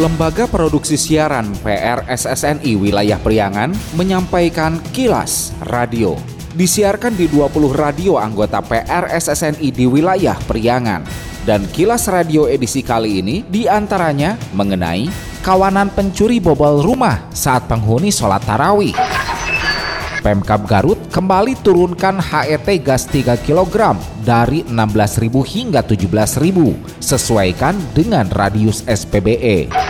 Lembaga Produksi Siaran PRSSNI Wilayah Priangan menyampaikan kilas radio. Disiarkan di 20 radio anggota PRSSNI di wilayah Priangan. Dan kilas radio edisi kali ini di antaranya mengenai kawanan pencuri bobol rumah saat penghuni sholat tarawih. Pemkap Garut kembali turunkan HET gas 3 kg dari 16.000 hingga 17.000 sesuaikan dengan radius SPBE.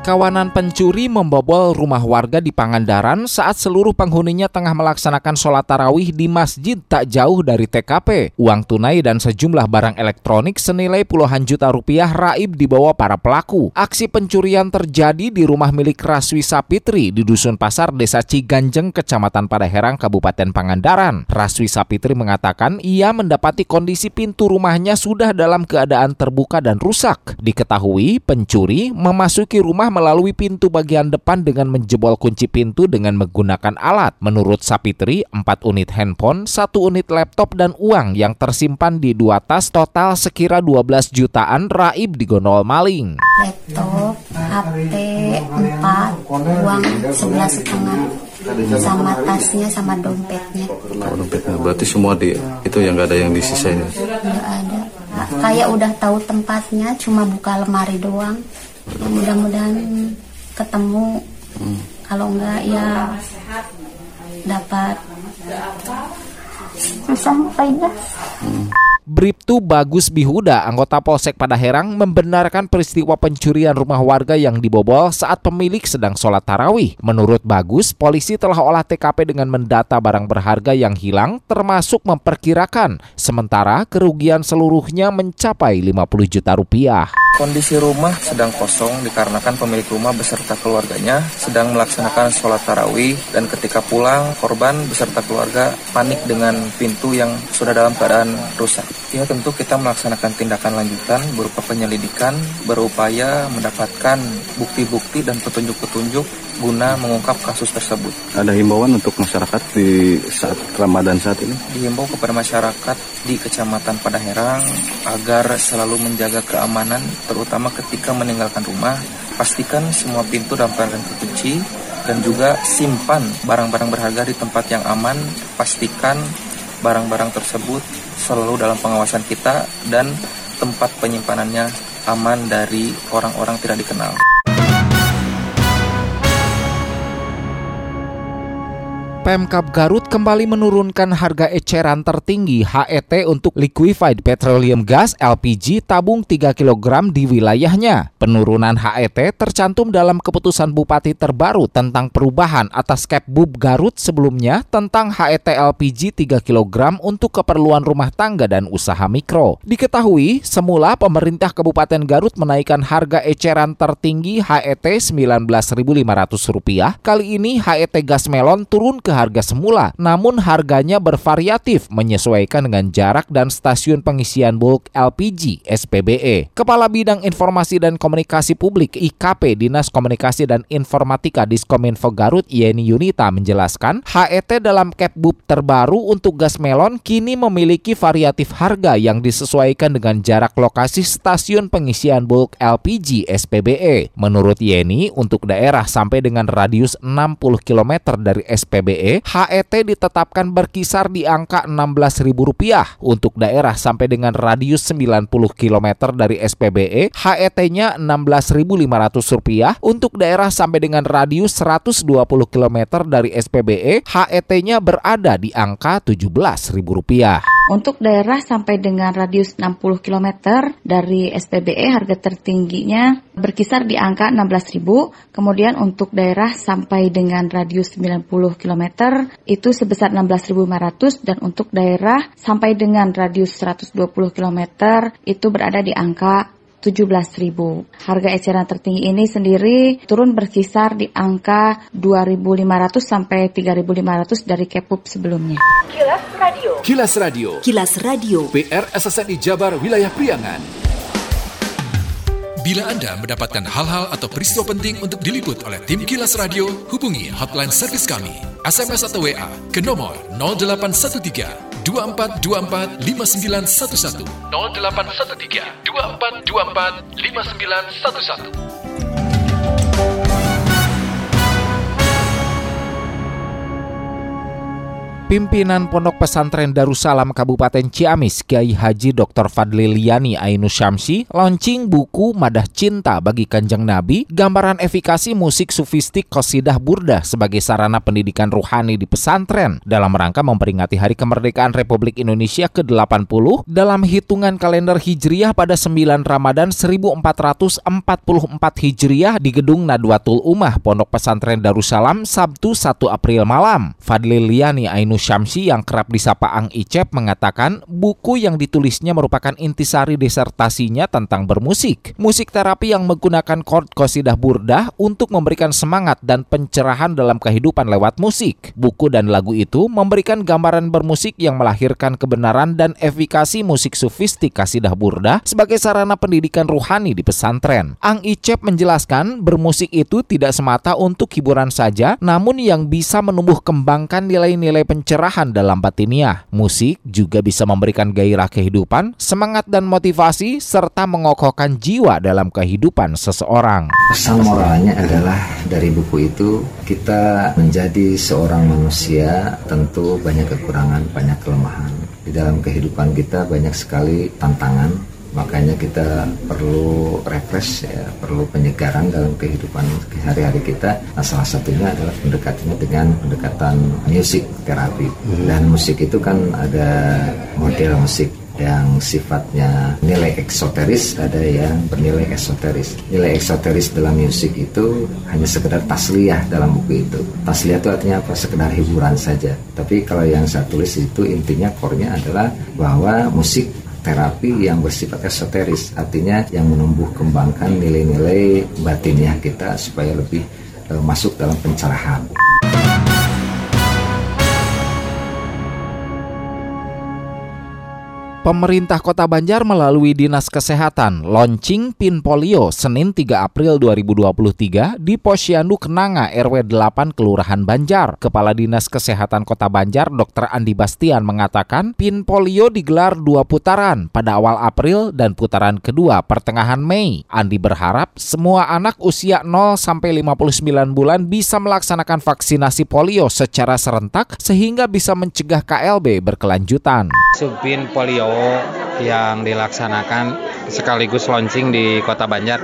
Kawanan pencuri membobol rumah warga di Pangandaran saat seluruh penghuninya tengah melaksanakan sholat tarawih di masjid tak jauh dari TKP. Uang tunai dan sejumlah barang elektronik senilai puluhan juta rupiah raib dibawa para pelaku. Aksi pencurian terjadi di rumah milik Raswi Sapitri di Dusun Pasar, Desa Ciganjeng, Kecamatan Padaherang, Kabupaten Pangandaran. Raswi Sapitri mengatakan ia mendapati kondisi pintu rumahnya sudah dalam keadaan terbuka dan rusak. Diketahui pencuri memasuki rumah melalui pintu bagian depan dengan menjebol kunci pintu dengan menggunakan alat. Menurut Sapitri, 4 unit handphone, satu unit laptop dan uang yang tersimpan di dua tas total sekira 12 jutaan raib di gondol maling. Laptop, HP 4, uang 11 setengah sama tasnya sama dompetnya Oh, dompetnya berarti semua di itu yang nggak ada yang disisain ya? nggak ada kayak udah tahu tempatnya cuma buka lemari doang mudah-mudahan ketemu kalau enggak ya dapat susah kayaknya Bribtu Bagus Bihuda, anggota Polsek Padaherang, membenarkan peristiwa pencurian rumah warga yang dibobol saat pemilik sedang sholat tarawih. Menurut Bagus, polisi telah olah TKP dengan mendata barang berharga yang hilang, termasuk memperkirakan. Sementara kerugian seluruhnya mencapai 50 juta rupiah. Kondisi rumah sedang kosong dikarenakan pemilik rumah beserta keluarganya sedang melaksanakan sholat tarawih dan ketika pulang korban beserta keluarga panik dengan pintu yang sudah dalam keadaan rusak. Ya tentu kita melaksanakan tindakan lanjutan berupa penyelidikan, berupaya mendapatkan bukti-bukti dan petunjuk-petunjuk guna mengungkap kasus tersebut. Ada himbauan untuk masyarakat di saat Ramadan saat ini? Dihimbau kepada masyarakat di Kecamatan Padaherang agar selalu menjaga keamanan terutama ketika meninggalkan rumah. Pastikan semua pintu dalam keadaan terkunci dan juga simpan barang-barang berharga di tempat yang aman. Pastikan barang-barang tersebut selalu dalam pengawasan kita dan tempat penyimpanannya aman dari orang-orang tidak dikenal. Pemkap Garut kembali menurunkan harga eceran tertinggi HET untuk liquefied petroleum gas LPG tabung 3 kg di wilayahnya. Penurunan HET tercantum dalam keputusan Bupati terbaru tentang perubahan atas Kepbub Garut sebelumnya tentang HET LPG 3 kg untuk keperluan rumah tangga dan usaha mikro. Diketahui, semula pemerintah Kabupaten Garut menaikkan harga eceran tertinggi HET Rp19.500. Kali ini HET gas melon turun ke harga semula, namun harganya bervariatif menyesuaikan dengan jarak dan stasiun pengisian bulk LPG SPBE. Kepala Bidang Informasi dan Komunikasi Publik IKP Dinas Komunikasi dan Informatika Diskominfo Garut Yeni Yunita menjelaskan, HET dalam Capbub terbaru untuk gas melon kini memiliki variatif harga yang disesuaikan dengan jarak lokasi stasiun pengisian bulk LPG SPBE. Menurut Yeni, untuk daerah sampai dengan radius 60 km dari SPBE HET ditetapkan berkisar di angka Rp16.000. Untuk daerah sampai dengan radius 90 km dari SPBE, HET-nya Rp16.500. Untuk daerah sampai dengan radius 120 km dari SPBE, HET-nya berada di angka Rp17.000. Untuk daerah sampai dengan radius 60 km dari SPBE harga tertingginya berkisar di angka 16.000. Kemudian untuk daerah sampai dengan radius 90 km itu sebesar 16.500 dan untuk daerah sampai dengan radius 120 km itu berada di angka 17.000. Harga eceran tertinggi ini sendiri turun berkisar di angka 2.500 sampai 3.500 dari Kepup sebelumnya. Kilas Radio. Kilas Radio. Kilas Radio. PR SSNI Jabar Wilayah Priangan. Bila Anda mendapatkan hal-hal atau peristiwa penting untuk diliput oleh tim Kilas Radio, hubungi hotline servis kami. SMS atau WA ke nomor 0813 2424 5911 0813 2424 5911 Pimpinan Pondok Pesantren Darussalam Kabupaten Ciamis, Kiai Haji Dr. Fadli Liani Ainu Syamsi, launching buku Madah Cinta bagi Kanjeng Nabi, gambaran efikasi musik sufistik Qasidah Burdah sebagai sarana pendidikan ruhani di pesantren dalam rangka memperingati Hari Kemerdekaan Republik Indonesia ke-80 dalam hitungan kalender Hijriah pada 9 Ramadan 1444 Hijriah di Gedung Nadwatul Umah Pondok Pesantren Darussalam Sabtu 1 April malam. Fadli Liani Ainu Syamsi yang kerap disapa Ang Icep mengatakan buku yang ditulisnya merupakan intisari disertasinya tentang bermusik. Musik terapi yang menggunakan chord qasidah burdah untuk memberikan semangat dan pencerahan dalam kehidupan lewat musik. Buku dan lagu itu memberikan gambaran bermusik yang melahirkan kebenaran dan efikasi musik sufistik kasidah burdah sebagai sarana pendidikan ruhani di pesantren. Ang Icep menjelaskan bermusik itu tidak semata untuk hiburan saja, namun yang bisa menumbuh kembangkan nilai-nilai pencerahan pencerahan dalam batiniah. Musik juga bisa memberikan gairah kehidupan, semangat dan motivasi, serta mengokohkan jiwa dalam kehidupan seseorang. Pesan moralnya adalah dari buku itu kita menjadi seorang manusia tentu banyak kekurangan, banyak kelemahan. Di dalam kehidupan kita banyak sekali tantangan, makanya kita perlu refresh ya perlu penyegaran dalam kehidupan sehari-hari kita. Nah salah satunya adalah pendekatannya dengan pendekatan musik terapi. Dan musik itu kan ada model musik yang sifatnya nilai eksoteris ada yang bernilai esoteris nilai eksoteris dalam musik itu hanya sekedar tasliyah dalam buku itu. Tasliyah itu artinya apa? Sekedar hiburan saja. Tapi kalau yang saya tulis itu intinya core-nya adalah bahwa musik terapi yang bersifat esoteris, artinya yang menumbuh kembangkan nilai-nilai batiniah kita supaya lebih e, masuk dalam pencerahan. Pemerintah Kota Banjar melalui Dinas Kesehatan launching PIN polio Senin 3 April 2023 di Posyandu Kenanga RW 8 Kelurahan Banjar. Kepala Dinas Kesehatan Kota Banjar Dr. Andi Bastian mengatakan PIN polio digelar dua putaran pada awal April dan putaran kedua pertengahan Mei. Andi berharap semua anak usia 0 sampai 59 bulan bisa melaksanakan vaksinasi polio secara serentak sehingga bisa mencegah KLB berkelanjutan. Subpin polio yang dilaksanakan sekaligus launching di Kota Banjar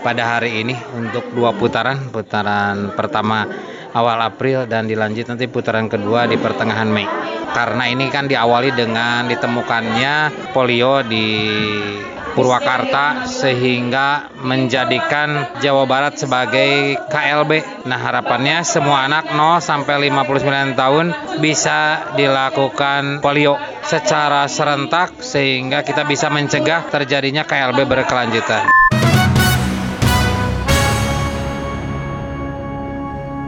pada hari ini untuk dua putaran, putaran pertama awal April dan dilanjut nanti putaran kedua di pertengahan Mei. Karena ini kan diawali dengan ditemukannya polio di Purwakarta sehingga menjadikan Jawa Barat sebagai KLB. Nah, harapannya semua anak 0 sampai 59 tahun bisa dilakukan polio secara serentak sehingga kita bisa mencegah terjadinya KLB berkelanjutan.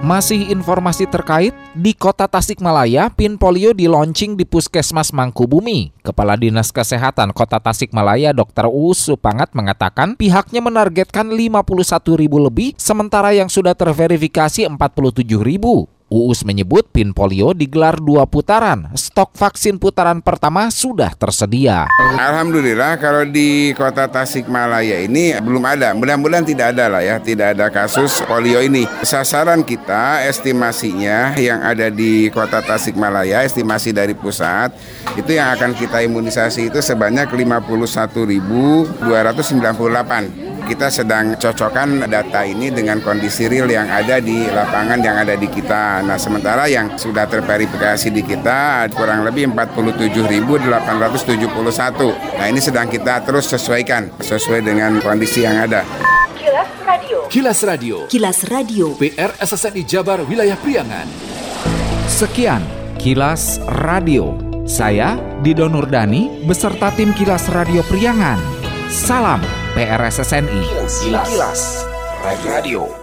Masih informasi terkait, di kota Tasikmalaya, PIN polio di launching di Puskesmas Mangkubumi. Kepala Dinas Kesehatan Kota Tasikmalaya Dr. Uus Supangat mengatakan pihaknya menargetkan 51 ribu lebih, sementara yang sudah terverifikasi 47 ribu. Uus menyebut PIN polio digelar dua putaran. Stok vaksin putaran pertama sudah tersedia. Alhamdulillah kalau di kota Tasikmalaya ini belum ada. Mudah-mudahan tidak ada lah ya, tidak ada kasus polio ini. Sasaran kita estimasinya yang ada di kota Tasikmalaya, estimasi dari pusat, itu yang akan kita imunisasi itu sebanyak 51.298 kita sedang cocokkan data ini dengan kondisi real yang ada di lapangan yang ada di kita. Nah, sementara yang sudah terverifikasi di kita kurang lebih 47.871. Nah, ini sedang kita terus sesuaikan sesuai dengan kondisi yang ada. Kilas Radio. Kilas Radio. Kilas Radio. PR SSNI Jabar Wilayah Priangan. Sekian Kilas Radio. Saya Dido Nurdani beserta tim Kilas Radio Priangan. Salam PRSSNI. Kilas. Kilas. Radio.